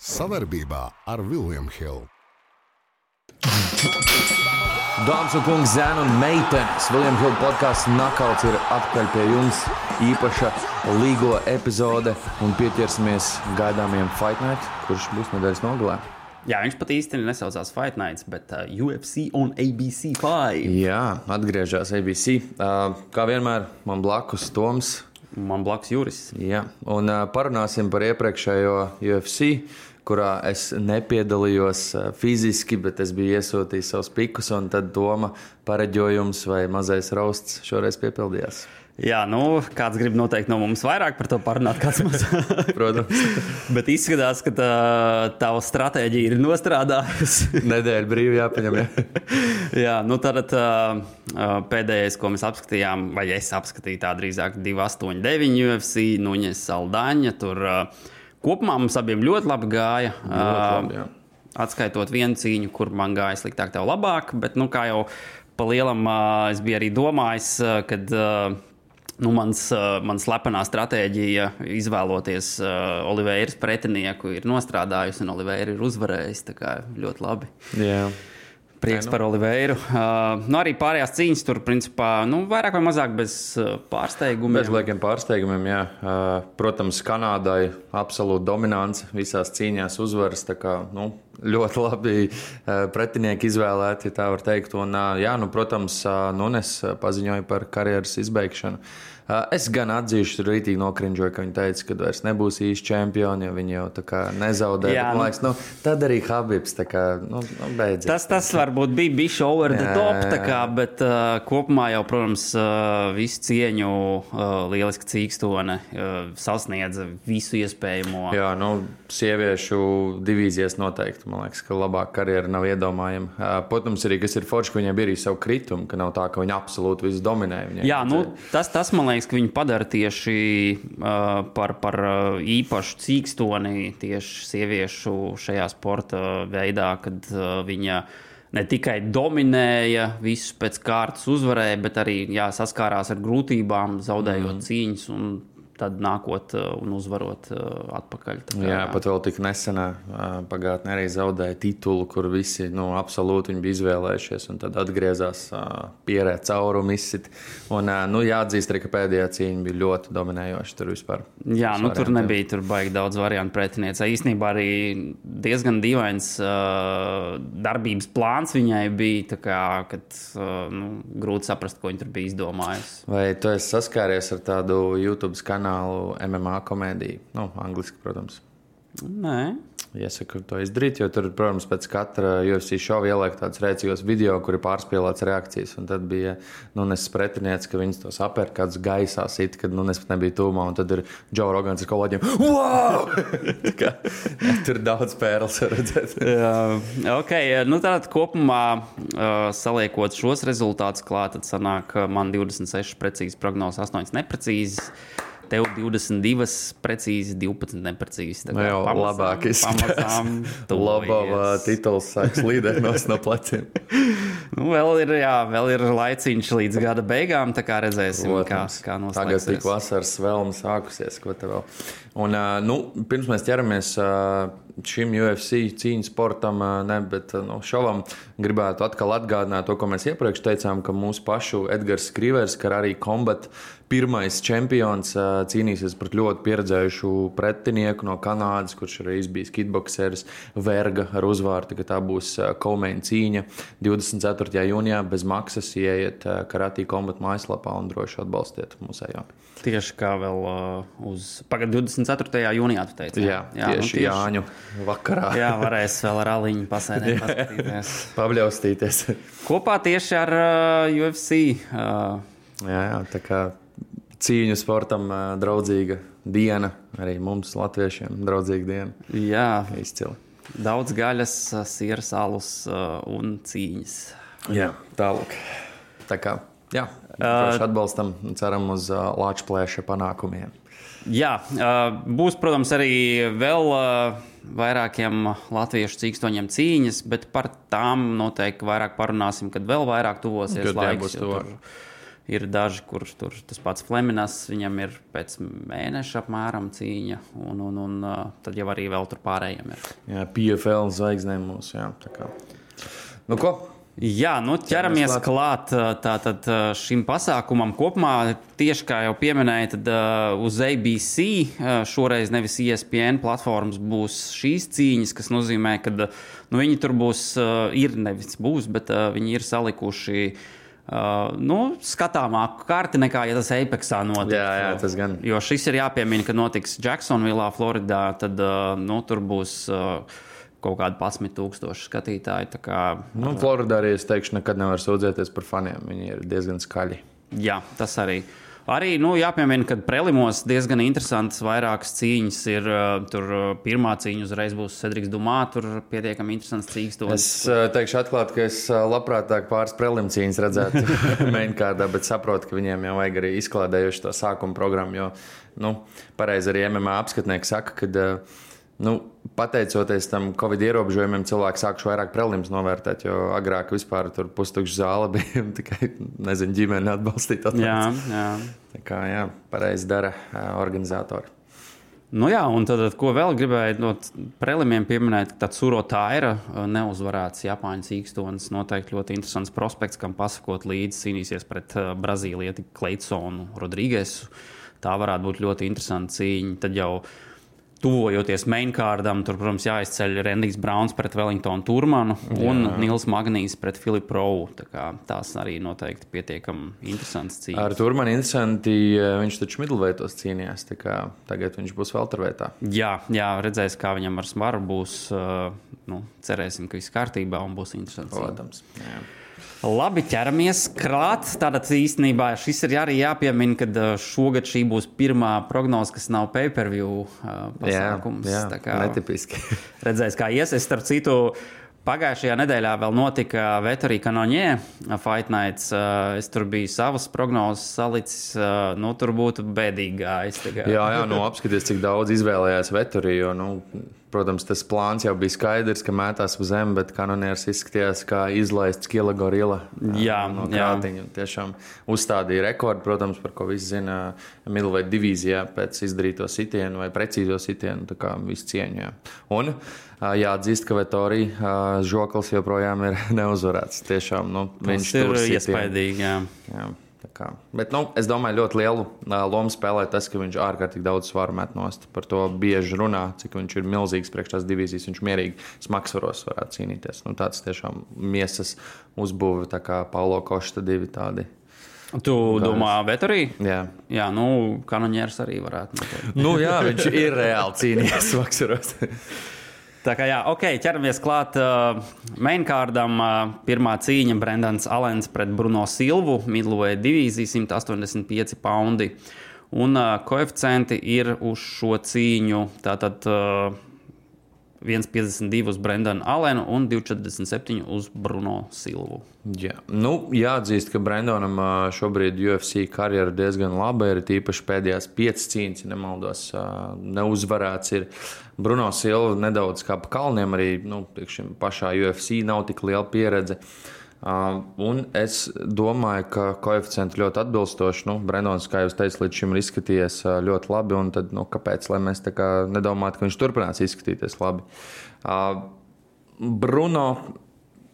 Savarbībā ar Vilniņu Hildu. Dāmas un kungi, zēni un meitenes, Viljams Hilde podkāsts Nakauts ir atpakaļ pie jums. Īpaša līgo epizode un pieķersimies gaidāmajam Fight Night, kurš būs nedēļas nogalē. Jā, viņš pat īsti nesaucās Fight Nights, bet uh, UFC un ABC 5. Jā, atgriežas ABC. Uh, kā vienmēr, man blakus Toms. Man blakus Juris. Jā, un uh, parunāsim par iepriekšējo UFC kurā es nepiedalījos uh, fiziski, bet es biju iesūtījis savus pikus, un tad doma pareģojums vai mazais rausts šoreiz piepildījās. Jā, nu, kāds grib noteikti no mums vairāk par to parunāt, kāds mums Protams. Bet izskatās, ka tā, tava stratēģija ir nostrādājusi. Nedēļa brīvi jāpaņem. Jā, jā nu tad uh, pēdējais, ko mēs apskatījām, vai es apskatīju, tā drīzāk 289 UFC, Nuņas Saldaņa. Tur uh, kopumā mums abiem ļoti labi gāja. ļoti labi. Atskaitot vienu cīņu, kur man gāja sliktāk, tev labāk, bet, nu, kā jau pa lielam, es biju arī domājis, kad. Nu, mans, mans slepenā stratēģija izvēloties Oliveiras pretinieku ir nostrādājusi, un Oliveira ir kā ļoti labi. Jā. Prieks Nē, nu. par Oliveiru. Uh, nu, arī pārējās cīņas tur, principā, nu, vairāk vai mazāk bez uh, pārsteigumiem. Bez liekiem pārsteigumiem, jā. Uh, protams, Kanādai absolūti dominants visās cīņās uzvaras. Kā, nu, ļoti labi uh, pretinieki izvēlēti, ja tā var teikt. Un, uh, jā, nu, protams, uh, Nunes paziņoja par karjeras izbeigšanu. Es gan atzīšu, tur rītīgi nokrinžoju, ka viņi teica, ka vairs nebūs īsti čempioni, jo viņi jau tā kā nezaudēja. Jā, nu, liekas, nu, tad arī Habibs tā kā nu, nu, beidzies. Tas, tas varbūt bija bijis over the top, kā, bet uh, kopumā jau, protams, uh, visu cieņu uh, lieliski cīkstone uh, sasniedza visu iespējamo. Jā, nu, sieviešu divīzijas noteikti, man liekas, ka labāka karjera nav iedomājama. Uh, protams, arī kas ir forši, ka viņiem bija arī savu kritumu, ka nav tā, ka viņi absolūti visu dominē. Viņiem Jā, nu, tas, tas man liekas liekas, ka viņi padara tieši uh, par, par īpašu cīkstoni tieši sieviešu šajā sporta veidā, kad uh, viņa ne tikai dominēja, visus pēc kārtas uzvarēja, bet arī jā, saskārās ar grūtībām, zaudējot mm. cīņas un tad nākot uh, un uzvarot uh, atpakaļ. Kā, jā, pat vēl tik nesenā uh, pagātnē arī zaudēja titulu, kur visi nu, absolūti bija izvēlējušies, un tad atgriezās pierē caurumu izsit. Un, nu, jāatzīst arī, ka pēdējā cīņa bija ļoti dominējoša tur vispār. Jā, nu, tur nebija tur baigi daudz variantu pretiniecei. Īsnībā arī diezgan dīvains uh, darbības plāns viņai bija, kā, kad uh, nu, grūti saprast, ko viņa tur bija izdomājusi. Vai tu esi saskāries ar tādu YouTube kanālu? Kanālu MMA komēdiju. Nu, angliski, protams. Nē. Iesaku to izdarīt, jo tur, protams, pēc katra UFC šova ieliek tādus rēcīgos video, kur ir pārspīlēts reakcijas. Un tad bija nu, pretinieks, ka viņas tos apēr kāds gaisā, sit, kad nu, es pat nebiju tūmā. Un tad ir Džo Rogans ar kolēģiem. Wow! kā, ja, tur daudz pērles redzēt. Jā, ok, nu tātad kopumā uh, saliekot šos rezultātus klāt, tad sanāk man 26 precīzi prognozes, 8 neprecīzi tev 22, precīzi 12, neprecīzi. Tā kā jau pamazām, labāk izskatās. Labā tituls sāks no, no pleciem. nu, vēl ir, jā, vēl ir laiciņš līdz gada beigām, tā kā redzēsim, Protams. kā, kā noslēgsies. Tagad tik vasaras vēlme sākusies, ko te vēl. Un, nu, pirms mēs ķeramies šim UFC cīņas sportam, ne, bet nu, šovam gribētu atkal atgādināt to, ko mēs iepriekš teicām, ka mūsu pašu Edgars Skrivers, kā arī Combat pirmais čempions cīnīsies pret ļoti pieredzējušu pretinieku no Kanādas, kurš arī bijis kitboxeris Verga ar uzvārdu. Tā būs Kolmeņa cīņa 24. jūnijā bez maksas. Ieiet Karatī kombata mājaslapā un droši atbalstiet mūsējā. Tieši kā vēl uh, uz pagaidu 24. jūnijā, tu teici. Jā, jā tieši, nu, tieši Jāņu vakarā. jā, varēs vēl ar aliņu pasēdēt, paskatīties. Pabļaustīties. Kopā tieši ar uh, UFC. Uh, jā, jā, tā kā cīņu sportam draudzīga diena, arī mums, latviešiem, draudzīga diena. Jā, izcili. Daudz gaļas, sieras, alus un cīņas. Jā, tālāk. Tā kā jā, uh, atbalstam un ceram uz lāča plēša panākumiem. Jā, būs, protams, arī vēl vairākiem latviešu cīkstoņiem cīņas, bet par tām noteikti vairāk parunāsim, kad vēl vairāk tuvosies kad laiks. Ir daži, kurš tur tas pats Fleminas, viņam ir pēc mēneša apmēram cīņa, un, un, un tad jau arī vēl tur pārējiem ir. Jā, PFL zvaigznēm mūsu. Jā, tā kā. Nu, ko? Jā, nu ķeramies klāt tātad, šim pasākumam kopumā. Tieši kā jau pieminēja, tad uz ABC šoreiz nevis ESPN platformas būs šīs cīņas, kas nozīmē, ka nu, viņi tur būs, ir nevis būs, bet viņi ir salikuši. Uh, nu, skatāmāku karti nekā, ja tas Apexā notiks. Jā, jā, tas gan. Jo šis ir jāpiemina, ka notiks Jacksonvillā, Floridā. Tad uh, nu, tur būs uh, kaut kādi 11,000 skatītāji. Kā, nu, Floridā arī es teikšu, nekad nevar sūdzēties par faniem. Viņi ir diezgan skaļi. Jā, tas arī. Arī nu, jāpiemina, ka prelimos diezgan interesantas vairākas cīņas ir. Tur pirmā cīņa uzreiz būs Cedriks Dumā, tur pietiekami interesants cīņas. Es teikšu atklāti, ka es labprātāk pāris prelim cīņas redzētu mainkārdā, bet saprotu, ka viņiem jau vajag arī izklādējuši to sākuma programmu, jo, nu, pareizi arī MMA apskatnieki saka, ka uh, Nu, pateicoties tam Covid ierobežojumiem, cilvēki sākuši vairāk prelims novērtēt, jo agrāk vispār tur pustukša zāle bija tikai, nezinu, ģimene atbalstīta. Jā, jā. Tā kā, jā, pareizi dara organizatori. Nu jā, un tad, ko vēl gribēju no prelimiem pieminēt, tad Surotāra neuzvarēts Japāņu cīkstonis. Noteikti ļoti interesants prospekts, kam pasakot līdzi cīnīsies pret Brazīlieti Kleitsonu Rodrīgesu. Tā varētu būt ļoti interesanta cīņa. Tad jau tuvojoties mainkārdam, tur, protams, jāizceļ Rendijs Browns pret Wellingtonu Turmanu un Jā. Nils Magnīs pret Filipu Rovu. Tā tās arī noteikti pietiekami interesants cīņas. Ar Turmanu interesanti, viņš taču midlveitos cīnījās, tā kā tagad viņš būs velterveitā. Jā, jā, redzēs, kā viņam ar smaru būs, nu, cerēsim, ka viss kārtībā un būs interesants. Protams, jā. Labi, ķeramies klāt. Tātad īstenībā šis ir arī jāpiemina, ka šogad šī būs pirmā prognoze, kas nav pay-per-view pasākums. Jā, jā kā, netipiski. redzēs, kā ies. Es starp citu. Pagājušajā nedēļā vēl notika Veterija Kanoņē Fight Nights. Uh, es tur biju savas prognozes salicis. Nu, tur būtu bēdīgi gājis. Jā, jā, nu apskaties, cik daudz izvēlējās Veteriju. Nu, Protams, tas plāns jau bija skaidrs, ka mētās uz zemes, bet kanonieris izskatījās kā izlaists Kila gorila. Jā, no krātiņa. Tiešām uzstādīja rekordu, protams, par ko visi zina Midlveight divīzijā pēc izdarīto sitienu vai precīzo sitienu. Tā kā viss cieņā. Un jāatzīst, ka Vetorija žoklis joprojām ir neuzvarēts. Tiešām, nu, viņš ir iespaidīgi. Jā. Jā. Kā. Bet, nu, es domāju, ļoti lielu lomu spēlē tas, ka viņš ārkārtīgi daudz svaru met nost. Par to bieži runā, cik viņš ir milzīgs priekš tās divīzijas. Viņš mierīgi smagsvaros varētu cīnīties. Nu, tāds tiešām miesas uzbūve, tā kā Paulo Košta divi tādi. Tu Gājus. domā, bet arī? Jā, jā nu, kanoņērs arī varētu. nu, jā, viņš ir reāli cīnījies smagsvaros. Tā kā jā, ok, ķeramies klāt uh, mainkārdam. Uh, pirmā cīņa - Brendans Alens pret Bruno Silvu, Midluvē divīzija 185 poundi. Un uh, koeficienti ir uz šo cīņu. Tātad uh, 1,52 uz Brendanu Alenu un 2,47 uz Bruno Silvu. Jā. Nu, jāatzīst, ka Brendonam šobrīd UFC karjera diezgan laba. Ir tīpaši pēdējās piecas cīņas, ja nemaldos, neuzvarēts. Ir Bruno Silva nedaudz kā pa kalniem, arī nu, pašā UFC nav tik liela pieredze. Uh, un es domāju, ka koeficienti ļoti atbilstoši. Nu, Brendons, kā jau teicu, līdz šim ir izskatījies ļoti labi. Tad, nu, kāpēc mēs tā kā nedomājam, ka viņš turpinās izskatīties labi? Bruno.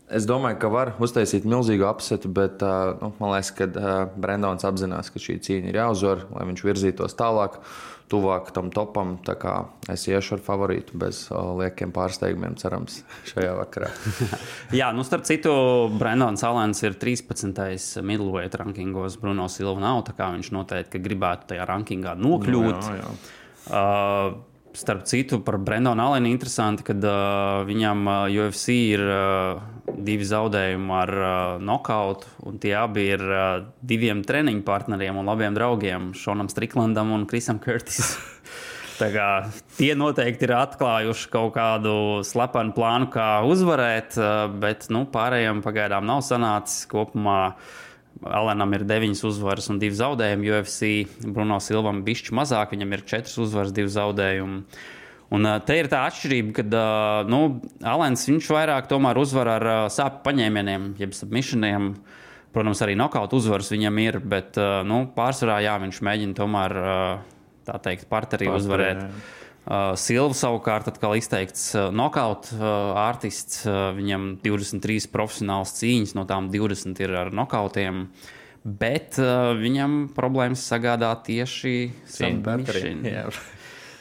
Es domāju, ka var uztaisīt milzīgu apsetu, bet nu, man liekas, ka Brendons apzinās, ka šī cīņa ir jāuzvar, lai viņš virzītos tālāk. Tuvāk tam topam. Es iešu ar favorītu bez uh, liekiem pārsteigumiem, cerams, šajā vakarā. jā, nu starp citu, Brendons Alans ir 13. middleweight rankingos. Bruno Silva nav, tā kā viņš noteikti gribētu tajā rankingā nokļūt. Nu, jā, jā. Uh, starp citu, par Brendonu Alenu interesanti, ka uh, viņam uh, UFC ir uh, divi zaudējumi ar uh, nokautu, un tie abi ir uh, diviem treniņu partneriem un labiem draugiem - Šonam Striklandam un Krisam Kurtisam. tie noteikti ir atklājuši kaut kādu slepenu plānu, kā uzvarēt, uh, bet nu, pārējiem pagaidām nav sanācis kopumā. Uh, Alenam ir 9 uzvaras un 2 zaudējumi. UFC Bruno Silvam ir bišķi mazāk, viņam ir 4 uzvaras, 2 zaudējumi. Un te ir tā atšķirība, ka nu, Alans viņš vairāk uzvar ar sāpju paņēmieniem, jeb submissioniem. Protams, arī nokautu uzvaras viņam ir, bet nu, pārsvarā jā, viņš mēģina tomēr tā teikt, partnerī uzvarēt. Jā. Uh, Silva savukārt atkal izteikts uh, nokauts uh, artists. Viņam 23 profesionāls cīņas, no tām 20 ir ar nokautiem. Bet viņam problēmas sagādā tieši cīņa.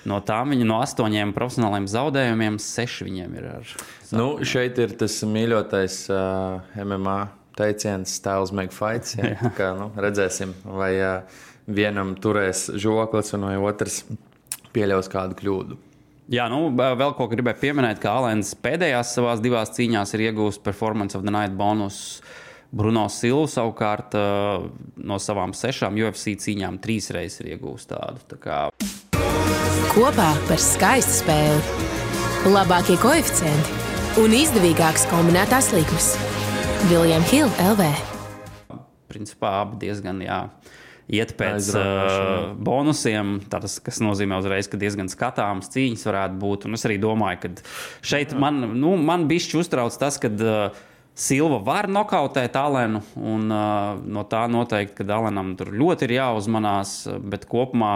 No tām viņa no astoņiem profesionāliem zaudējumiem, seši viņiem ir ar. Zaudējumiem. Nu, šeit ir tas mīļotais uh, MMA teiciens, Styles make fights. Ja? Kā, nu, redzēsim, vai uh, vienam turēs žoklis, vai otrs pieļaus kādu kļūdu. Jā, nu, vēl ko gribēju pieminēt, ka Alans pēdējās savās divās cīņās ir iegūst Performance of the Night bonus. Bruno Silva savukārt no savām sešām UFC cīņām trīs reizes ir iegūst tādu. Tā kā... Kopā par skaistu spēli, labākie koeficienti un izdevīgākas kombinētās likmes. Viljams Hilde LV. Principā abi diezgan jā iet pēc uh, bonusiem, tas, kas nozīmē uzreiz, ka diezgan skatāms cīņas varētu būt. Un es arī domāju, ka šeit man, nu, man bišķi uztrauc tas, ka uh, Silva var nokautēt Alenu, un uh, no tā noteikti, ka Alenam tur ļoti ir jāuzmanās, bet kopumā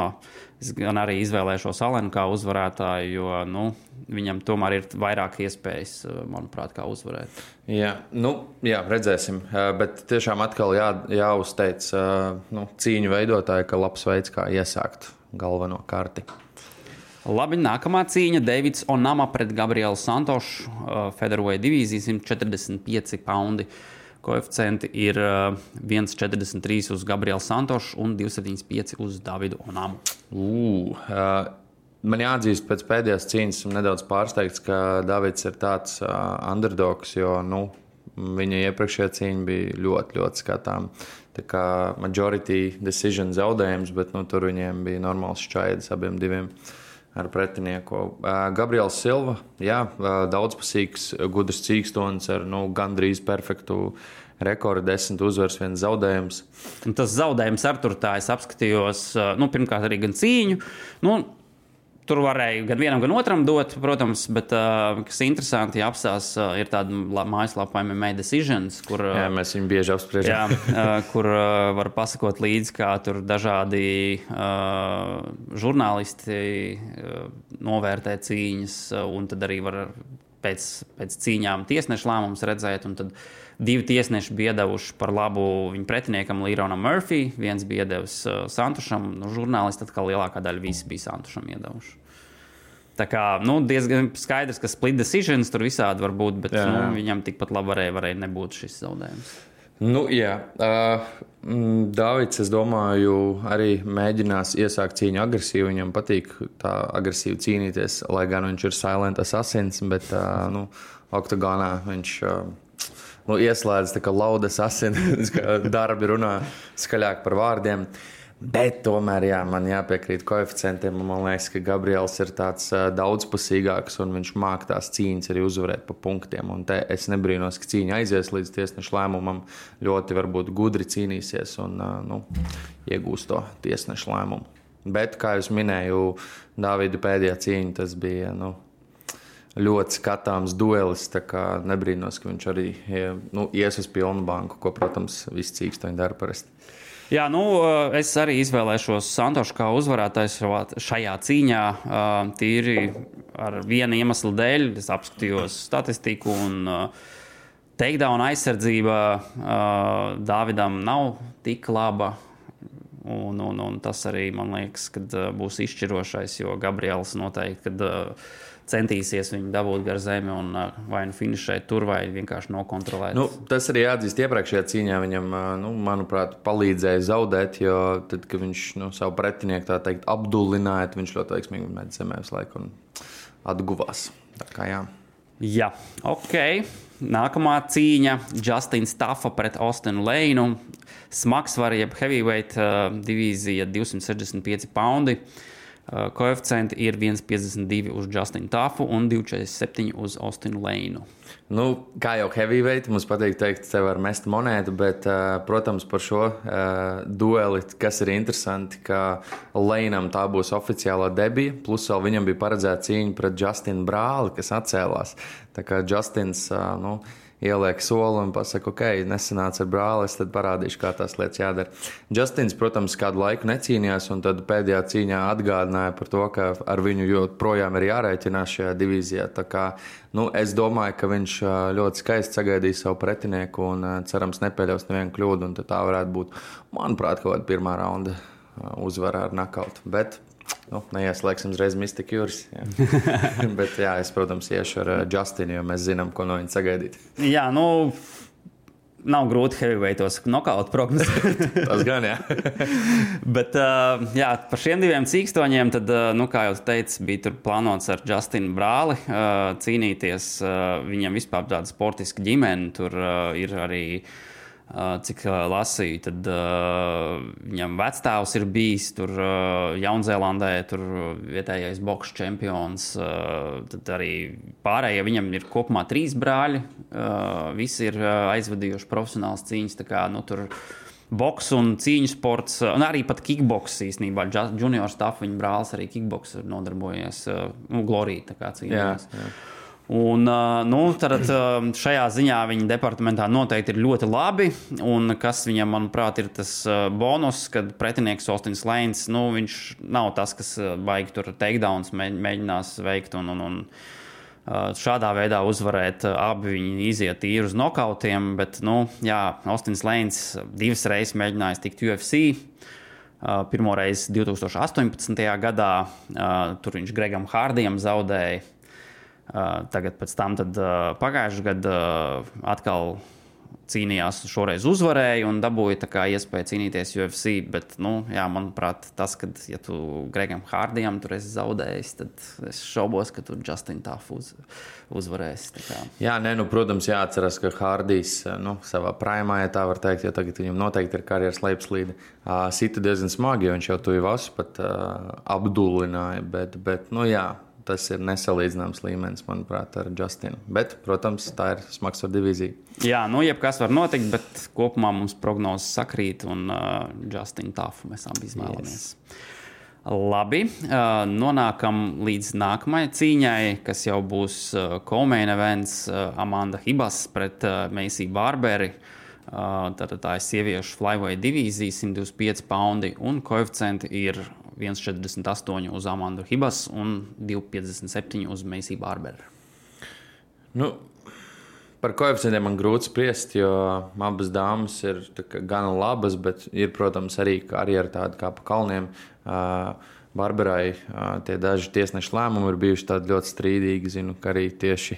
es gan arī izvēlēšos Alenu kā uzvarētāju, jo nu, viņam tomēr ir vairāk iespējas, manuprāt, kā uzvarēt. Jā, nu, jā redzēsim. Bet tiešām atkal jā, jāuzteic nu, cīņu veidotāji, ka labs veids, kā iesākt galveno karti. Labi, nākamā cīņa - Davids Onama pret Gabrielu Santošu. Federoja divīzija 145 poundi. Koeficienti ir 1,43 uz Gabrielu Santošu un 2,75 uz Davidu Onamu. Uh, uh, Man jāatzīst, pēc pēdējās cīņas esmu nedaudz pārsteigts, ka Davids ir tāds uh, underdogs, jo nu, viņa iepriekšējā cīņa bija ļoti, ļoti skatāma. Tā kā majority decision zaudējums, bet nu, tur viņiem bija normāls šķaidis abiem diviem. Ar pretinieku. Gabriels Silva, jā, daudzpusīgs, gudrs cīkstons ar nu, gandrīz perfektu rekordu, desmit uzvaras, viens zaudējums. Un tas zaudējums ar tur tā es apskatījos, nu, pirmkārt, arī gan cīņu. Nu, Tur varēja gan vienam, gan otram dot, protams, bet uh, kas interesanti, ja apstāsta, uh, ir tāda mājaslapa MMA Decisions, kur uh, jā, mēs viņu bieži apspriežam. jā, uh, kur uh, var pasakot līdzi, kā tur dažādi uh, žurnālisti uh, novērtē cīņas, uh, un tad arī var pēc, pēc cīņām tiesneša lēmumus redzēt. Tad divi tiesneši bija devuši par labu viņa pretiniekam Līronam Murphy. Viens bija devis uh, Santušam, nu, žurnālisti atkal lielākā daļa visi bija Santušam iedevuši. Tā kā nu, diezgan skaidrs, ka split decisions tur visādi var būt, bet jā, jā. Nu, viņam tikpat labi varēja, varēja nebūt šis zaudējums. Nu, jā, uh, Dārvids, es domāju, arī mēģinās iesākt cīņu agresīvi. Viņam patīk tā agresīvi cīnīties, lai gan viņš ir silent assassins, bet uh, nu, oktagonā viņš. Uh, nu, ieslēdz laudas asins, ka darbi runā skaļāk par vārdiem. Bet tomēr jā, man jāpiekrīt koeficientiem. Man liekas, ka Gabriels ir tāds uh, daudzpusīgāks un viņš māca tās cīņas arī uzvarēt pa punktiem. Un es nebrīnos, ka cīņa aizies līdz tiesneša lēmumam. Ļoti varbūt gudri cīnīsies un uh, nu, iegūs to tiesneša lēmumu. Bet, kā jau minēju, Dāvida pēdējā cīņa tas bija. Nu, ļoti skatāms duelis. Nebrīnos, ka viņš arī nu, ies uz pilnu banku, ko, protams, visi cīkstoņi dara parasti. Jā, nu, eh, es arī izvēlēšos Santošu kā uzvarētājs šajā cīņā. Eh, tīri ar vienu iemeslu dēļ. Es apskatījos statistiku un eh, takedown aizsardzība Dāvidam nav tik laba. Un, un, un tas arī man liekas, ka būs izšķirošais, jo Gabriels noteikti. Kad, centīsies viņu dabūt gar zemi un vai nu finišēt tur, vai vienkārši nokontrolēt. Nu, tas arī jāatzīst iepriekšējā cīņā. Viņam, nu, manuprāt, palīdzēja zaudēt, jo tad, kad viņš nu, savu pretinieku tā teikt apdullināja, viņš ļoti veiksmīgi met zemē visu laiku un atguvās. Tā kā jā. Jā, ok. Nākamā cīņa - Justins Tafa pret Austinu Leinu. Smagsvara, jeb heavyweight uh, divīzija 265 poundi. Uh, koeficienti ir 1,52 uz Justinu Tafu un 2,47 uz Austinu Leinu. Nu, kā jau heavyweight, mums patīk teikt, te var mest monētu, bet, uh, protams, par šo uh, dueli, kas ir interesanti, ka Leinam tā būs oficiālā debija, plus vēl viņam bija paredzēta cīņa pret Justinu Brāli, kas atcēlās. Tā kā Justins, uh, nu, ieliek soli un pasaka, ok, nesanāca ar brāli, es tad parādīšu, kā tās lietas jādara. Justins, protams, kādu laiku necīnījās, un tad pēdējā cīņā atgādināja par to, ka ar viņu joprojām ir jārēķinās šajā divīzijā. Tā kā, nu, es domāju, ka viņš ļoti skaisti sagaidīs savu pretinieku un cerams nepēļaus nevienu kļūdu, un tā varētu būt, manuprāt, kaut kāda pirmā raunda uzvara ar nakautu. Bet Nu, neieslēgsim uzreiz Mystic. Jā. Bet, jā, es, protams, iešu ar Justinu, jo mēs zinām, ko no viņa sagaidīt. Jā, nu, nav grūti heavyweightos nokautu prognozēt. Tas gan, jā. Bet uh, jā, par šiem diviem cīkstoņiem, tad, uh, nu, kā jau teicu, bija plānots ar Justinu brāli uh, cīnīties. Viņam vispār tāda sportiska ģimene, tur ir arī. Cik lasīju, tad uh, viņam vecāks ir bijis tur uh, Jaunzēlandē, tur vietējais boxe čempions. Uh, tad arī pārējie viņam ir kopumā trīs brāļi. Visi ir aizvadījuši profesionāls cīņas. Kā, nu, tur, Boks un cīņu sports, un arī pat kickboks īstenībā. Junior Staff, viņa brālis arī kickboks nodarbojies. Nu, Glorija tā kā cīnījās. Jā, jā. Un, nu, tad, šajā ziņā viņa departamentā noteikti ir ļoti labi. Un kas viņam, manuprāt, ir tas bonus, kad pretinieks Ostins Lēns, nu, viņš nav tas, kas baigi tur takedowns mēģinās veikt. Un, un, un, Šādā veidā uzvarēt, abi viņi iziet tīri uz nokautiem, bet, nu, jā, Ostins Lēns divas reizes mēģinājis tikt UFC. Pirmo reizi 2018. gadā, tur viņš Gregam Hārdijam zaudēja Tagad pēc tam pagājušajā gadā atkal cīnījās, šoreiz uzvarēja un dabūja iespēju cīnīties UFC. Bet, nu, jā, manuprāt, tas, ka, ja tu Gregam Hārdijam tur esi zaudējis, tad es šaubos, ka tu Justin Tafu uz, uzvarēsi. Jā, nē, nu, protams, jāatcerās, ka Hārdijs nu, savā primā, ja tā var teikt, jo tagad viņam noteikti ir karjeras lejupslīde, uh, sita diezgan smagi, jo viņš jau tuvu vasu pat uh, apdullināja. Bet, bet, nu, jā, tas ir nesalīdzināms līmenis, manuprāt, ar Justinu. Bet, protams, tā ir smagsvara divīzija. Jā, nu, jebkas var notikt, bet kopumā mums prognozes sakrīt, un uh, Justinu Tāfu mēs abi izvēlamies. Yes. Labi, uh, nonākam līdz nākamajai cīņai, kas jau būs uh, Komēna events uh, Amanda Hibas pret uh, Meisiju Bārberi. Uh, tātad tā ir sieviešu flyweight divīzija, 125 poundi, un koeficienti ir 1,48 uz Amandu Hibas un 2,57 uz Meisiju Bārberu. Nu, par koeficientiem man grūti spriest, jo abas dāmas ir gan labas, bet ir, protams, arī karjera tāda kā pa kalniem. Barbarai tie daži tiesneša lēmumi ir bijuši ļoti strīdīgi. Zinu, ka arī tieši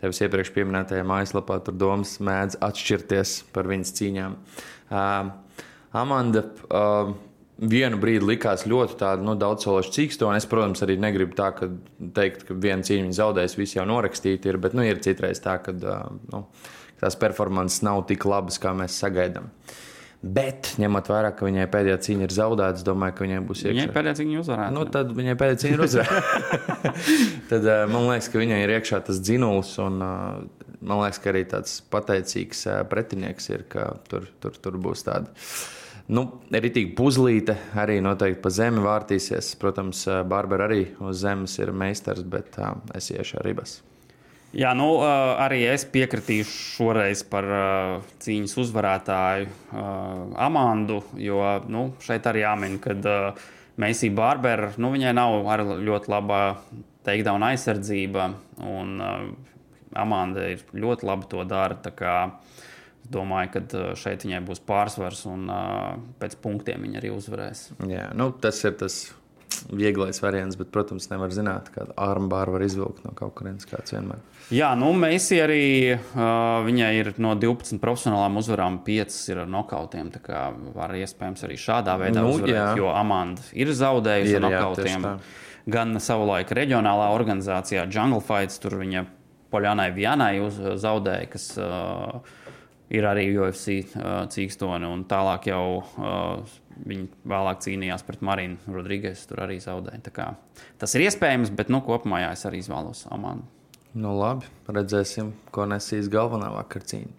tevis iepriekš minētajā mājaslapā tur domas mēdz atšķirties par viņas cīņām. Amanda vienu brīdi likās ļoti tāda nu, daudzsološa cīkstone. Es, protams, arī negribu tā, ka teikt, ka viena cīņa viņa zaudēs, visi jau norakstīti ir, bet nu, ir citreiz tā, ka nu, tās performances nav tik labas, kā mēs sagaidām. Bet, ņemot vērā, ka viņai pēdējā cīņa ir zaudēta, es domāju, ka viņai būs iekšā. Viņai pēdējā cīņa uzvarēta. Nu, tad viņai pēdējā cīņa ir uzvarēta. tad man liekas, ka viņai ir iekšā tas dzinuls, un man liekas, ka arī tāds pateicīgs pretinieks ir, ka tur, tur, tur būs tāda Nu, Ritīgi puzlīte arī noteikti pa zemi vārtīsies. Protams, Bārbara arī uz zemes ir meistars, bet uh, es iešu ar ribas. Jā, nu, arī es piekritīšu šoreiz par cīņas uzvarētāju Amandu, jo nu, šeit arī jāmin, ka Meisija Bārbera nu, viņai nav ļoti laba takedown aizsardzība, un Amanda ir ļoti labi to dara. Es domāju, ka uh, šeit viņai būs pārsvars un uh, pēc punktiem viņa arī uzvarēs. Jā, nu, tas ir tas vieglais variants, bet, protams, nevar zināt, kādu armbāru var izvilkt no kaut kurienes kāds vienmēr. Jā, nu, mēs arī uh, viņai ir no 12 profesionālām uzvarām, 5 ir ar nokautiem. Tā kā var iespējams arī šādā veidā nu, uzvarēt, jā. jo Amanda ir zaudējusi ar nokautiem. Jā, gan savulaik reģionālā organizācijā Jungle Fights, tur viņa Poļānai Vienai uz, zaudēja, kas uh, ir arī UFC uh, cīkstoni, un tālāk jau uh, viņi vēlāk cīnījās pret Marinu Rodrīgas. Tur arī zaudēja. Tas ir iespējams, bet nu, kopumā jā, es arī izvēlos Amānu. Nu, labi, redzēsim, ko nesīs galvenā vakar cīņa.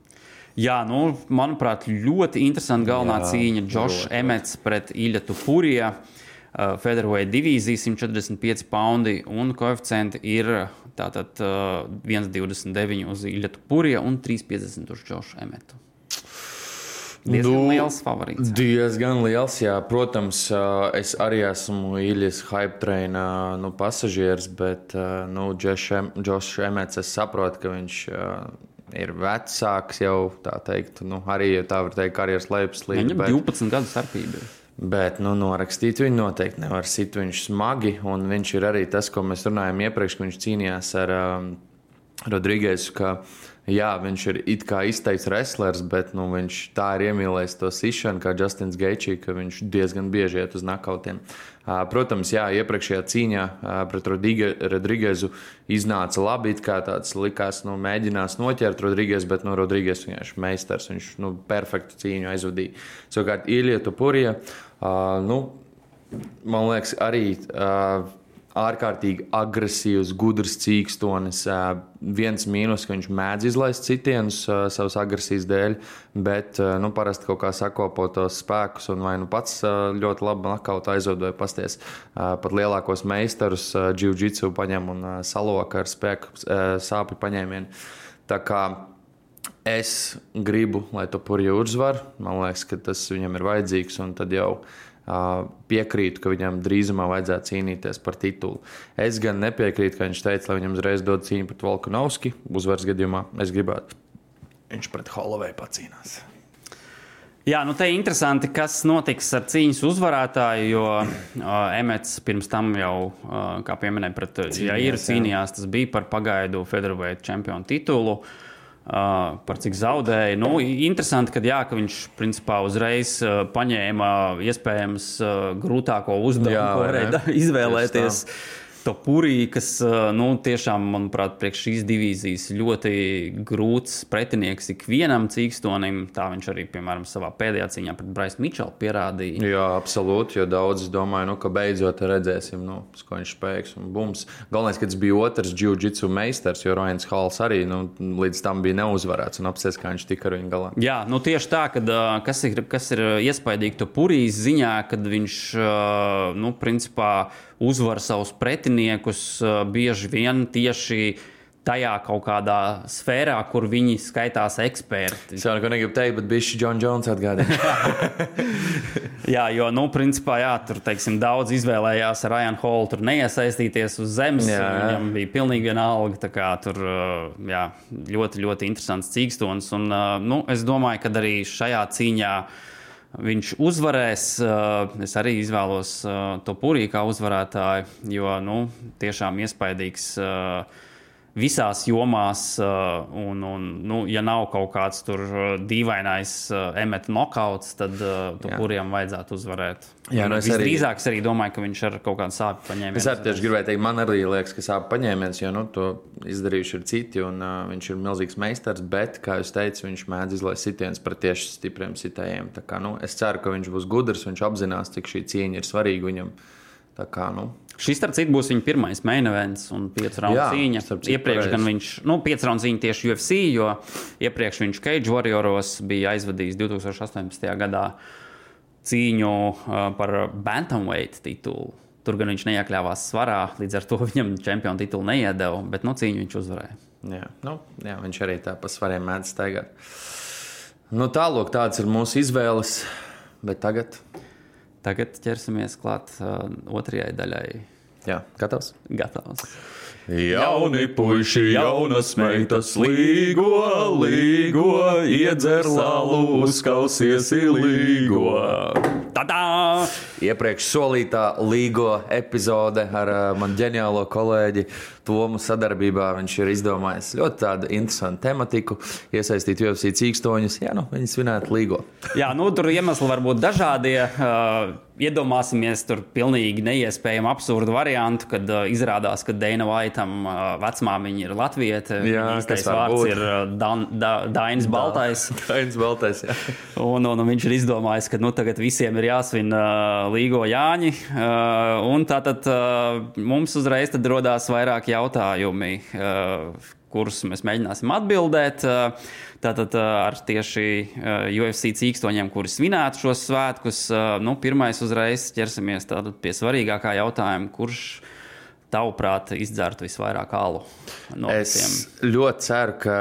Jā, nu, manuprāt, ļoti interesanta galvenā jā, cīņa. Džošs Emets pret Iļatu Puriju. uh, Featherweight divīzija 145 poundi un koeficienti ir tātad uh, 1,29 uz Ilja Purija un 3,50 uz Džošu Emetu. Diezgan nu, liels favorīts. Diezgan liels, jā. Protams, es arī esmu īļas hype traina nu, pasažieris, bet nu, Džošs Emets, es saprotu, ka viņš ir vecāks jau, tā teikt, nu, arī tā var teikt, karjeras lejuslīde. Viņam bet... 12 gadu starpība. Bet nu, norakstīt viņu noteikti nevar sit viņš smagi. Un viņš ir arī tas, ko mēs runājām iepriekš, kad viņš cīnījās ar um, Rodrīgesu jā, viņš ir it kā izteikts wrestlers, bet nu, viņš tā ir iemīlējis to sišanu, kā Justins Geičī, ka viņš diezgan bieži iet uz nakautiem. Protams, jā, iepriekšējā cīņā pret Rodrīgezu iznāca labi. It kā tāds likās, nu, mēģinās noķert Rodrīgezu, bet no nu, Rodrīgesa vienkārši meistars. Viņš nu, perfektu cīņu aizvadīja. Savukārt, Ielietu Purija, nu, man liekas, arī. Uh, ārkārtīgi agresīvs, gudrs cīkstonis. Viens mīnus, ka viņš mēdz izlaist citienus savas agresijas dēļ, bet nu, parasti kaut kā sakopo tos spēkus un vai nu pats ļoti labi nakautu aizved vai pasties. Pat lielākos meistarus jiu-jitsu paņem un saloka ar spēku sāpju paņēmienu. Tā kā es gribu, lai to purju uzvar, man liekas, ka tas viņam ir vajadzīgs un tad jau piekrītu, ka viņam drīzumā vajadzētu cīnīties par titulu. Es gan nepiekrītu, ka viņš teica, lai viņam uzreiz dod cīņu pret Volkanovski. Uzvaras gadījumā es gribētu, viņš pret Holovēju pacīnās. Jā, nu te ir interesanti, kas notiks ar cīņas uzvarētāju, jo uh, Emets pirms tam jau, uh, kā pieminēja, pret Jairu cīnījās. Tas bija par pagaidu Federālajā čempionu titulu. Uh, Uh, par cik zaudēja. Nu, interesanti, ka, jā, ka viņš principā uzreiz uh, paņēma iespējams uh, grūtāko uzdevumu, ko varēja izvēlēties. Jā to purī, kas nu, tiešām, manuprāt, priekš šīs divīzijas ļoti grūts pretinieks ikvienam cīkstonim. Tā viņš arī, piemēram, savā pēdējā cīņā pret Braisu Mičelu pierādīja. Jā, absolūti, jo daudz domāju, nu, ka beidzot redzēsim, nu, ko viņš spēks. Un bums. Galvenais, ka tas bija otrs jiu-jitsu meistars, jo Rojans Hals arī nu, līdz tam bija neuzvarēts un apsies, kā viņš tika ar viņu galā. Jā, nu, tieši tā, kad, kas, ir, kas ir iespaidīgi to purīs ziņā, kad viņš, nu, principā, uzvar savus pretiniekus bieži vien tieši tajā kaut kādā sfērā, kur viņi skaitās eksperti. Es jau neko negribu teikt, bet bija šis John Jones atgādājums. jā, jo, nu, principā, jā, tur, teiksim, daudz izvēlējās Ryan Hall tur neiesaistīties uz zemes. Jā, jā. Viņam bija pilnīgi vienalga, tā kā tur, jā, ļoti, ļoti interesants cīkstons. Un, nu, es domāju, ka arī šajā cīņā viņš uzvarēs. Eh, es arī izvēlos eh, to purī kā uzvarētāju, jo nu, tiešām iespaidīgs uh, visās jomās, uh, un, un nu, ja nav kaut kāds tur uh, dīvainais uh, emeta nokauts, tad kuriem vajadzētu uzvarēt. Jā, nu Visdrīzāk arī... arī domāju, ka viņš ar kaut kādu sāpju paņēmienu. Es arī tieši gribēju teikt, man arī liekas, ka sāpju paņēmiens, jo nu, to izdarījuši ir citi, un uh, viņš ir milzīgs meistars, bet, kā jūs teicat, viņš mēdz izlaist sitienus pret tieši stipriem sitējiem. Kā, nu, es ceru, ka viņš būs gudrs, viņš apzinās, cik šī cīņa ir svarīga viņam. Tā kā, nu, Šis, starp citu, būs viņa pirmais main events un piecu raundu cīņa. Iepriekš gan viņš, nu, piecu raundu cīņa tieši UFC, jo iepriekš viņš Cage Warrioros bija aizvadījis 2018. gadā cīņu par Bantamweight titulu. Tur gan viņš neiekļāvās svarā, līdz ar to viņam čempionu titulu neiedeva, bet nu, cīņu viņš uzvarēja. Jā, nu, jā viņš arī tā pa svariem mēdz staigāt. Nu, tālāk, tādas ir mūsu izvēles, bet tagad Tagad ķersimies klāt uh, otrajai daļai. Jā, gatavs? Gatavs. Jauni puiši, jaunas meitas, līgo, līgo, iedzer salu, uzkausies līgo. Tadā! Iepriekš solītā līgo epizode ar uh, manu ģeniālo kolēģi Tomu sadarbībā viņš ir izdomājis ļoti tādu interesantu tematiku, iesaistīt UFC cīkstoņus. Jā, nu, viņi svinētu līgo. Jā, nu, tur iemesli var būt dažādie. Uh, iedomāsimies tur pilnīgi neiespējamu absurdu variantu, kad uh, izrādās, ka Dana Vaitam uh, vecmāmiņa ir Latvieta. Jā, tas vārds būt. ir uh, Dan, da, Dainis Baltais. Dainis Baltais, jā. un, un, un viņš ir izdomājis, ka nu, tagad visiem ir jāsvin uh, Līgo Jāņi. Uh, un tātad uh, mums uzreiz tad rodās vairāk jautājumi, uh, kurus mēs mēģināsim atbildēt. Uh, tātad uh, ar tieši uh, UFC cīkstoņiem, kuri svinētu šos svētkus. Uh, nu, pirmais uzreiz ķersimies pie svarīgākā jautājuma, kurš tavuprāt izdzertu visvairāk alu no Es visiem? ļoti ceru, ka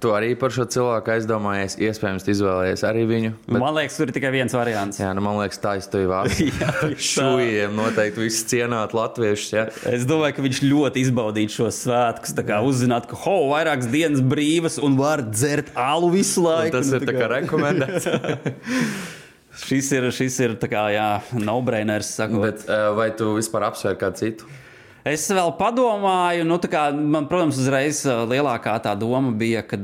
tu arī par šo cilvēku aizdomājies. Iespējams, izvēlējies arī viņu. Bet, Man liekas, tur ir tikai viens variants. jā, nu, man liekas, tā ir tā vārds. Šūjiem noteikti viss cienāt latviešus. Ja? Es domāju, ka viņš ļoti izbaudītu šos svētkus. Tā kā uzzināt, ka ho, vairākas dienas brīvas un var dzert alu visu Un laiku. tas Nu, ir tā kā rekomendēts. Šis ir, šis ir tā kā, jā, no-brainers. sakot. Bet, uh, vai tu vispār apsver kādu citu? Es vēl padomāju, nu, tā kā, man, protams, uzreiz ā, lielākā tā doma bija, ka.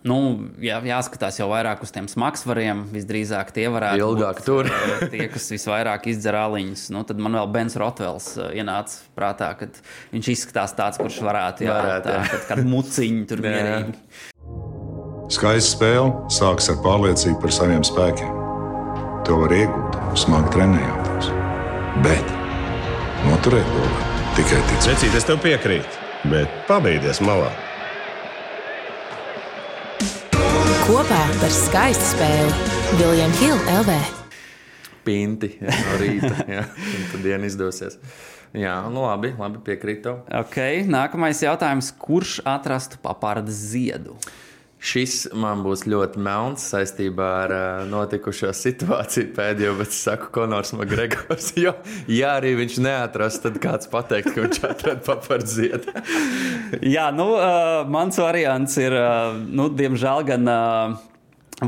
Nu, jā, jāskatās jau vairāk uz tiem smagsvariem. Visdrīzāk tie varētu Ilgāk būt tur. ā, tie, kas visvairāk izdzer aliņus. Nu, tad man vēl Bens Rotvels ienāca prātā, ka viņš izskatās tāds, kurš varētu, jā, Varētu, tā, jā. kad, kad muciņi tur mierīgi. Skaista spēle sākas ar pārliecību par saviem spēkiem. To var iegūt, smagi trenējoties. Bet noturēt var tikai ticēt. Vecīt, es tev piekrītu, bet pabeigties malā. Kopā par skaistu spēli Viljams Hilde LV. Pinti jā, no rīta. Un tad diena izdosies. Jā, nu labi, labi piekrītu. Okay, nākamais jautājums. Kurš atrastu papārdas ziedu? Šis man būs ļoti melns saistībā ar uh, notikušo situāciju pēdējo, bet es saku, Konors Makgregors. Jo, ja arī viņš neatrast, tad kāds pateikt, ka viņš atrada papardziedu. Jā, nu, uh, mans variants ir, uh, nu, diemžēl, gan uh,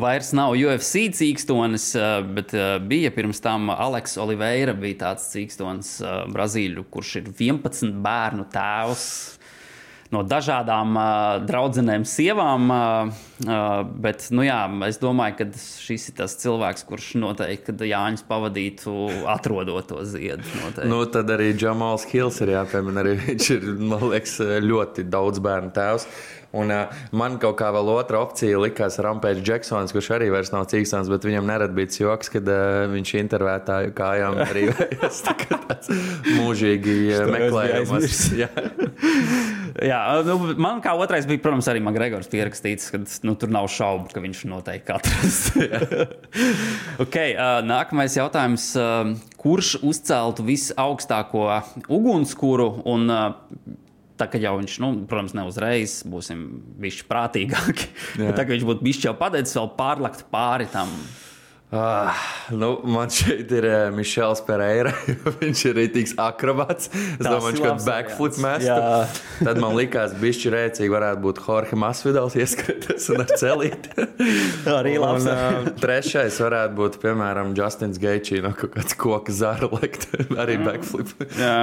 vairs nav UFC cīkstonis, bet bija pirms tam Aleks Oliveira, bija tāds cīkstonis Brazīļu, kurš ir 11 bērnu tēvs. No dažādām uh, draudzenēm, sievām. Uh, bet, nu, jā, es domāju, ka šis ir tas cilvēks, kurš noteikti, kad Jānis pavadītu, atrodot to ziedu. Noteikti. Nu, tad arī Džamals Hills ir jāpiemina. Arī viņš ir, man liekas, ļoti daudz bērnu tēvs. Un, uh, man kaut kā vēl otra opcija likās Rampēģis Džeksons, kurš arī vairs nav cīkstons, bet viņam nerad bija joks, kad uh, viņš intervētāju kājām arī kā tāds mūžīgi aizmirsis. Jā. Nu, man kā otrais bija, protams, arī Makgregors pierakstīts, ka nu, tur nav šaubu, ka viņš noteikti atrast. okay, uh, nākamais jautājums. Uh, kurš uzceltu visaugstāko ugunskura un uh, Tā kā jau viņš, nu, protams, ne uzreiz būsim bijuši prātīgāki. Bet tā kā viņš būtu bijis jau padedzis, vēl pārlakt pāri tam. Ah, nu, man šeit ir uh, Mišels Pereira. viņš ir rītīgs akrobāts. Es domāju, ir ka labs backflip mestu. Tad man likās, ka bišķi rēcīgi varētu būt Jorge Masvidals ieskritis un ar celīti. Arī labs. Un, uh, trešais varētu būt, piemēram, Justins Geičī no kaut kāds koka zara likt. Arī backflip. Jā.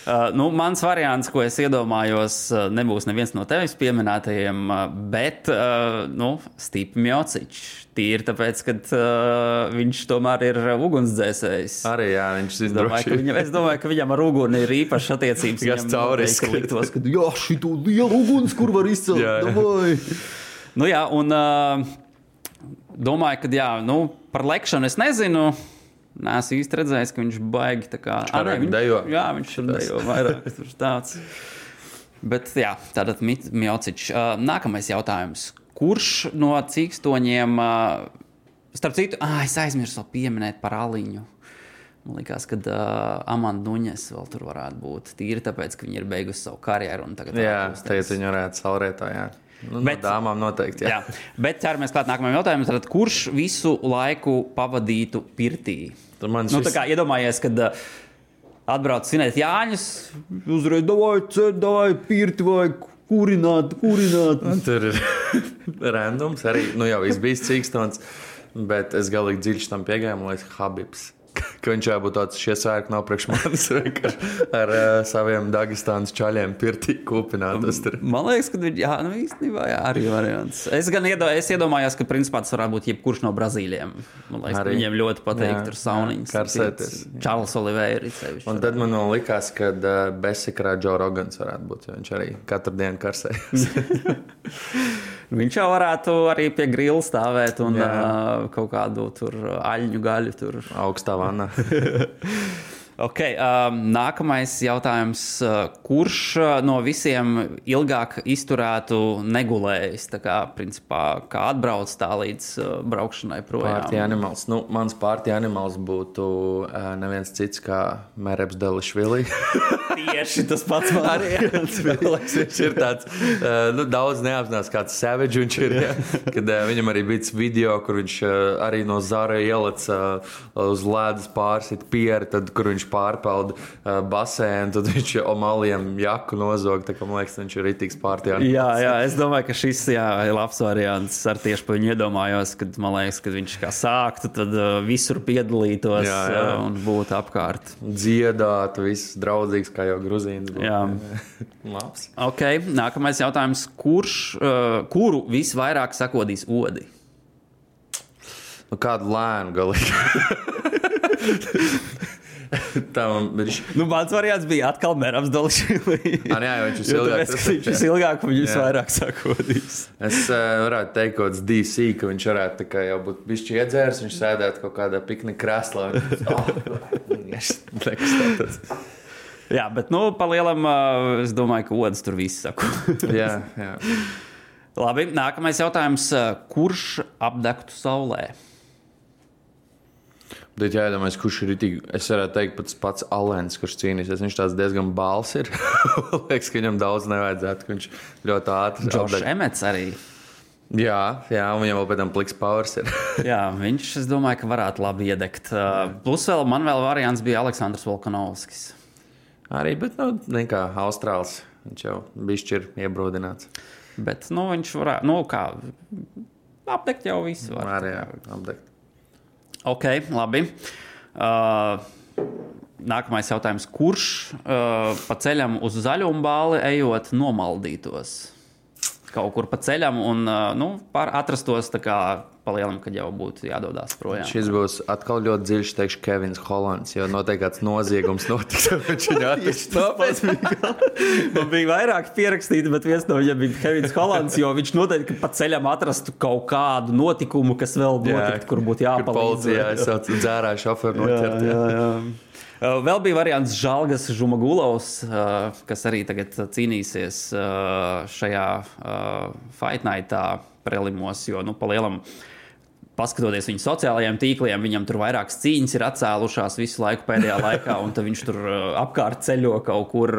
Uh, nu, mans variants, ko es iedomājos, uh, nebūs neviens no tevis pieminētajiem, uh, bet uh, nu, Stiprs Mjocičs. Tīri tāpēc, ka uh, viņš tomēr ir ugunsdzēsējs. Arī jā, viņš Es domāju, viņam, es domāju, ka viņam ar uguni ir īpašas attiecības. Viņam cauri liktos, ka jā, šī liela uguns, kur var izcelt. Jā, jā. Nu, jā, un uh, domāju, ka jā, nu, par lekšanu es nezinu. Nē, es īsti redzēju, ka viņš baigi tā kā Ar Ā, nē, viņu dejo? Jā, viņš tur dejo vairāk. Tur tāds. Bet, jā, tātad Mjocičs. Uh, nākamais jautājums. Kurš no cīkstoņiem, starp citu, ah, es aizmirsu pieminēt par aliņu. Man liekas, ka uh, Amanda Nuņes vēl tur varētu būt. Tīri tāpēc, ka viņa ir beigusi savu karjeru. un Tagad Jā, tagad viņi varētu salrietā. Jā. Nu, Bet- no dāmām noteikti. Jā. Jā, bet ķeramies klāt nākamajam jautājumam. Tātad, kurš visu laiku pavadītu pirtī? Nu, šis- tā kā iedomājies, kad uh, atbrauc svinēt Jāņus, uzreiz cēt, davai, pirti vai kurināt, kurināt. Tur ir randoms arī. Nu, jau viss bija cīkstons, bet es galīgi dziļi tam piegāju. Liekas, Habibs. Ka viņš jābūt tāds šie sērki nav priekš manis ar uh, saviem Dagestānas čaļiem pirtī kūpināt. Man liekas, ka jā, nu īstenībā jā, arī variants. Es gan iedo, es iedomājos, ka principā tas varētu būt jebkurš no Brazīļiem. Man liekas, ka Arī. viņiem ļoti patīk tur sauniņas. karsēties. Čārlis Oliveira. sevišķi. Un tad man likās, ka uh, Besekrā Džo Rogans varētu būt, jo viņš arī katru dienu karsē. Viņš jau varētu arī pie grila stāvēt un Jā. uh, kaut kādu tur aļņu gaļu tur augstā 完了 Okay, um, nākamais jautājums. uh, Kurš uh, no visiem ilgāk izturētu negulējis? Tā kā, principā, kā atbrauc tā līdz uh, braukšanai projām? Pārti animāls. Nu, mans pārti animāls būtu uh, neviens cits kā Mēreps Delišvili. Tieši tas pats man arī Felix, viņš ir tāds, uh, nu, daudz neapzinās, kāds savage viņš ir. Ja? Kad uh, viņam arī bija video, kur viņš uh, arī no zara ieliec uh, uz ledus pārsit pieri, tad, kur viņš pārpelda uh, basēnu, tad viņš omaliem jaku nozog. Tā man liekas, viņš ir rītīgs pārtījā. Jā, jā, es domāju, ka šis jā, ir labs variants. Ar tieši par viņu iedomājos, kad liekas, ka viņš kā sāktu, tad uh, visur piedalītos Jā, jā. uh, un būtu apkārt. Dziedāt, viss draudzīgs, kā jau grūzīns. Jā. Labs. Ok, nākamais jautājums. Kurš, uh, kuru visvairāk sakodīs odi? Nu, kādu lēnu galīgi. Tam viņš Nu, mans variants bija atkal Mērams Dališvili. Ah, jā, viņš Jo visilgāk tāpēc, viņš visilgāk un viņus Jā. vairāk sakodīs. Es uh, varētu teikt, ka DC, ka viņš varētu tā kā jau būt bijis iedzērs, viņš sēdētu kaut kādā piknika krēslā. Oh, Jā, bet, nu, pa lielam, uh, es domāju, ka odas tur viss sako. jā, jā. Labi, nākamais jautājums. Kurš apdegtu saulē? Bet jāiedomājas, kurš ir itī, es varētu teikt, pats pats Alens, kurš cīnīsies. Viņš tāds diezgan bāls ir. Liekas, ka viņam daudz nevajadzētu, ka viņš ļoti ātri Džošs apdeg. Emets arī. Jā, jā, un viņam vēl pēc tam pliks powers ir. Jā, viņš, es domāju, ka varētu labi iedegt. Uh, Plus vēl man vēl variants bija Aleksandrs Volkanovskis. Arī, bet, nu, ne kā Austrāls. Viņš jau bišķi ir iebrūdināts. Bet, nu, viņš varētu, nu, kā apdegt jau visu. Var. Arī jā, apdegt. Ok, labi. Uh, nākamais jautājums. Kurš uh, pa ceļam uz zaļumu bāli ejot nomaldītos? Kaut kur pa ceļam un nu, atrastos tā kā palielam, kad jau būtu jādodas projām. Šis būs atkal ļoti dziļš, teikšu, Kevins Hollands. Jo noteikti kāds noziegums notiks, tad viņš viņu atradīs. Man bija vairāk pierakstīti, bet viens no viņiem bija Kevins Hollands, jo viņš noteikti pa ceļam atrastu kaut kādu notikumu, kas vēl notikt, kur būtu jāpalīdz. policijā aizsauc dzērāju šoferu noķert. Jā, jā, jā. Uh, Vēl bija variants Žalgas Žumagulovs, uh, kas arī tagad cīnīsies uh, šajā Fight Nightā prelimos, jo, nu, pa lielam, paskatoties viņu sociālajiem tīkliem, viņam tur vairākas cīņas ir atcēlušās visu laiku pēdējā laikā, un viņš tur apkārt ceļo kaut kur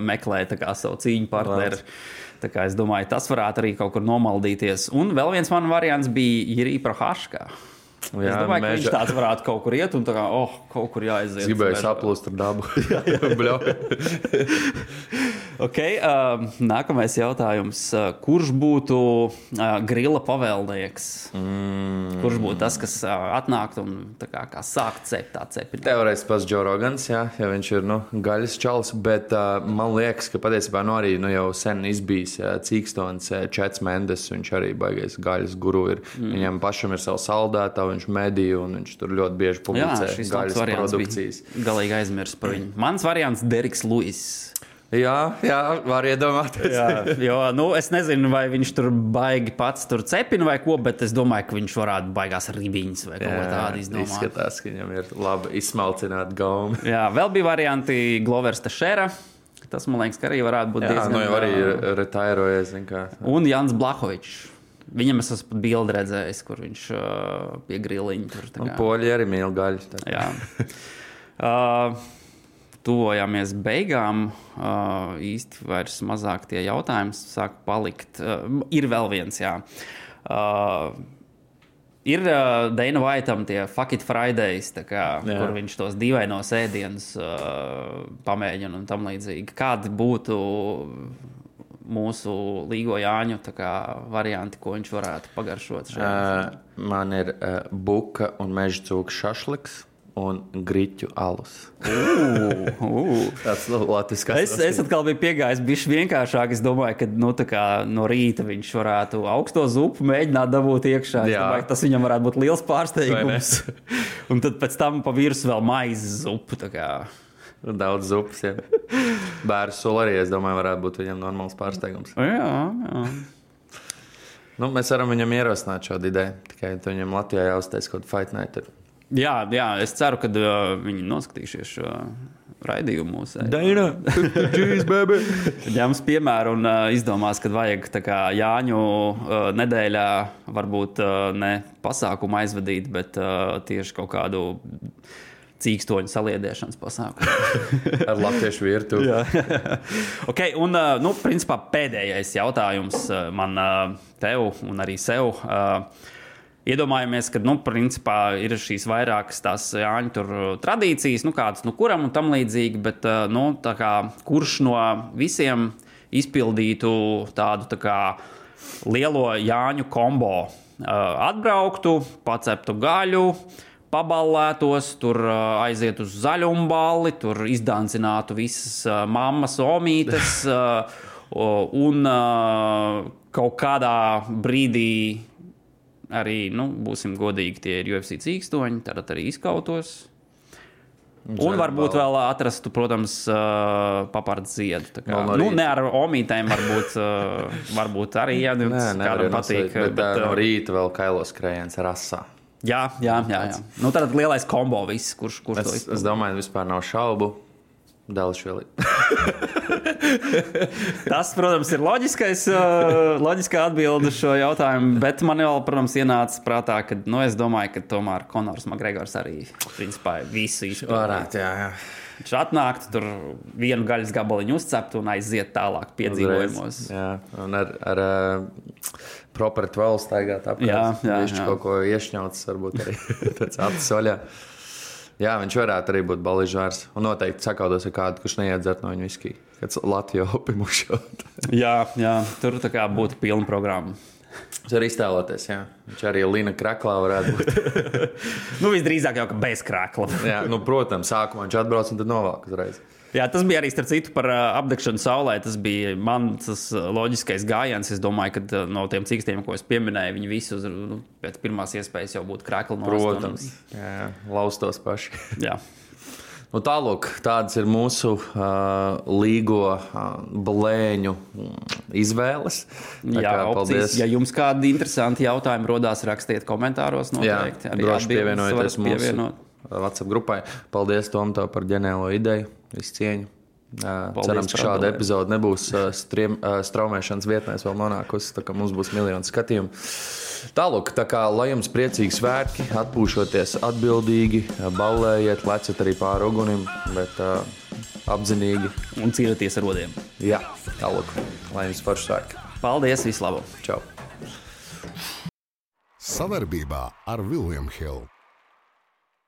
meklē kā savu cīņu partneri. Es domāju, tas varētu arī kaut kur nomaldīties. Un vēl viens man variants bija Irija Prohaškā. Jā, es domāju, ka viņš meža- tāds varētu kaut kur iet un tā kā, oh, kaut kur jāaiziet. Gribēju saplūst ar dabu. Bļauj. Okay, uh, nākamais jautājums. Uh, kurš būtu uh, grila pavēlnieks? Mm. Kurš būtu tas, kas uh, atnāktu un kā, kā sākt cept tā cepīt? Teorētiski pats Džo Rogans, jā, ja viņš ir nu, gaļas čalis, bet uh, man liekas, ka patiesībā nu, arī nu, jau sen izbijis uh, Cīkstons, uh, Čets Mendes, viņš arī baigais gaļas guru. Ir. Mm. Viņam pašam ir savs saldētā, viņš mediju un viņš tur ļoti bieži Jā, publicē labs gaļas produkcijas. Galīgi aizmirst par viņu. Mans variants - Deriks Luis. Jā, jā, var iedomāties. Jā, jo nu, es nezinu, vai viņš tur baigi pats tur cepina vai ko, bet es domāju, ka viņš varētu baigās ribiņas vai kaut ko tādu izdomāt. izskatās, ka viņam ir labi izsmalcināta gauma. Jā, vēl bija varianti Glovers Tešera. Tas man liekas, ka arī varētu būt Jā, diezgan. nu jau arī ir retairojies. Un Jans Blahovičs. Viņam es esmu pat bildi redzējis, kur viņš uh, pie griliņa tur poļi arī mīl gaļu. Jā. Uh, Tuvojāmies beigām. Uh, īsti vairs mazāk tie jautājumi sāk palikt. Uh, ir vēl viens, jā. Uh, ir uh, Dana Vaitam tie Fuck It Fridays, kā, Jā. kur viņš tos dīvainos ēdienus uh, pamēģina un tam līdzīgi. Kādi būtu mūsu līgo Jāņu kā, varianti, ko viņš varētu pagaršot? Šajā? Uh, man ir uh, buka un meža cūka šašliks. Un griķu alus. Uh, uh. Tas nu, latviskās Es, es atkal biju piegājis, bija vienkāršāk. Es domāju, ka nu, tā kā no rīta viņš varētu augsto zupu mēģināt dabūt iekšā. Domāju, tas viņam varētu būt liels pārsteigums. Un tad pēc tam pa virsmu vēl maizes zupu. tā kā. Daudz zupas. jā. Bērnu sula arī, es domāju, varētu būt viņam normāls pārsteigums. Jā, jā. Nu, mēs varam viņam ierosināt šādu ideju. Tikai viņam Latvijā jāuztais kaut kāda fight night. Jā, jā, es ceru, ka uh, viņi noskatīsies šo raidījumu mūsu. Daina, cheese, baby! Ņems piemēru un uh, izdomās, ka vajag kā Jāņu uh, nedēļā varbūt uh, ne pasākumu aizvadīt, bet uh, tieši kaut kādu cīkstoņu saliedēšanas pasākumu. Ar latviešu virtuvi. okay, un, nu, principā pēdējais jautājums man tev un arī sev. Uh, Iedomājamies, ka nu, principā, ir šīs vairākas tās tur, uh, tradīcijas, nu, kādas nu, kuram un tam līdzīgi, bet uh, nu, kā, kurš no visiem izpildītu tādu tā kā, lielo Jāņu kombo? Uh, atbrauktu, paceptu gaļu, paballētos, tur uh, aiziet uz zaļumu balli, tur izdancinātu visas mammas, omītes. Un kaut kādā brīdī arī, nu, būsim godīgi, tie ir UFC cīkstoņi, tad arī izkautos. Un varbūt vēl atrastu, protams, papārdu ziedu. Tā kā, no nu, ne ar omītēm, varbūt, varbūt arī, Nē, kādam patīk. Bet, bet no rīta vēl kailos skrējiens rasā. Jā, jā, jā. jā. Nu, tad lielais kombo viss, kurš, kurš to Es, izpildīs. es domāju, vispār nav šaubu. Dēlšvili. Tas, protams, ir loģiskais, loģiskā atbilde uz šo jautājumu. Bet man vēl, protams, ienāca prātā, ka nu, es domāju, ka tomēr Konors Makgregors arī principā, visu izpildīja. Viņš atnāktu, tur vienu gaļas gabaliņu uzceptu un aiziet tālāk piedzīvojumos. Jā, un ar, ar uh, property vēl staigāt apkārt. Jā, jā, Viņš jā. kaut ko iešņauts, varbūt arī tāds acis vaļā. Jā, viņš varētu arī būt balīžārs. Un noteikti sakautos ar kādu, kurš neiedzert no viņa viskiju. Kāds Latvijas opimušot. Jā, jā, tur tā kā būtu pilna programma. Tas var iztēloties, jā. Viņš arī Lina Kraklā varētu būt. Nu, visdrīzāk jau ka bez krākla. Jā, nu, protams, sākumā viņš atbrauc un tad novelk uzreiz. Jā, tas bija arī starp citu par apdegšanu saulē. Tas bija mans loģiskais gājiens. Es domāju, ka no tiem cīkstiem, ko es pieminēju, viņi visi uz, nu, pēc pirmās iespējas jau būtu krākli no Protams, jā, jā, laustos paši. Jā. Nu, Tālāk, tādas ir mūsu uh, līgo uh, blēņu mm, izvēles. Tā Jā, opcijas, ja jums kādi interesanti jautājumi rodās, rakstiet komentāros. Jā, Noteikti. Arī droši pievienojieties mūsu pievienot. WhatsApp grupai. Paldies, Tom, tev par ģeniālo ideju. Visu cieņu. Paldies cerams, ka šāda epizode nebūs striem, uh, straumēšanas vietnēs vēl nonākusi. Tā kā mums būs miljoni skatījumu. Tālāk, tā kā lai jums priecīgi svētki, atpūšoties atbildīgi, baulējiet, leciet arī pāri ugunim, bet uh, apzinīgi. Un cīnīties ar rodiem. Jā, tālāk, lai jums forši svētki. Paldies, vislabāk! Čau! Savarbībā ar Vilniņu Hildu.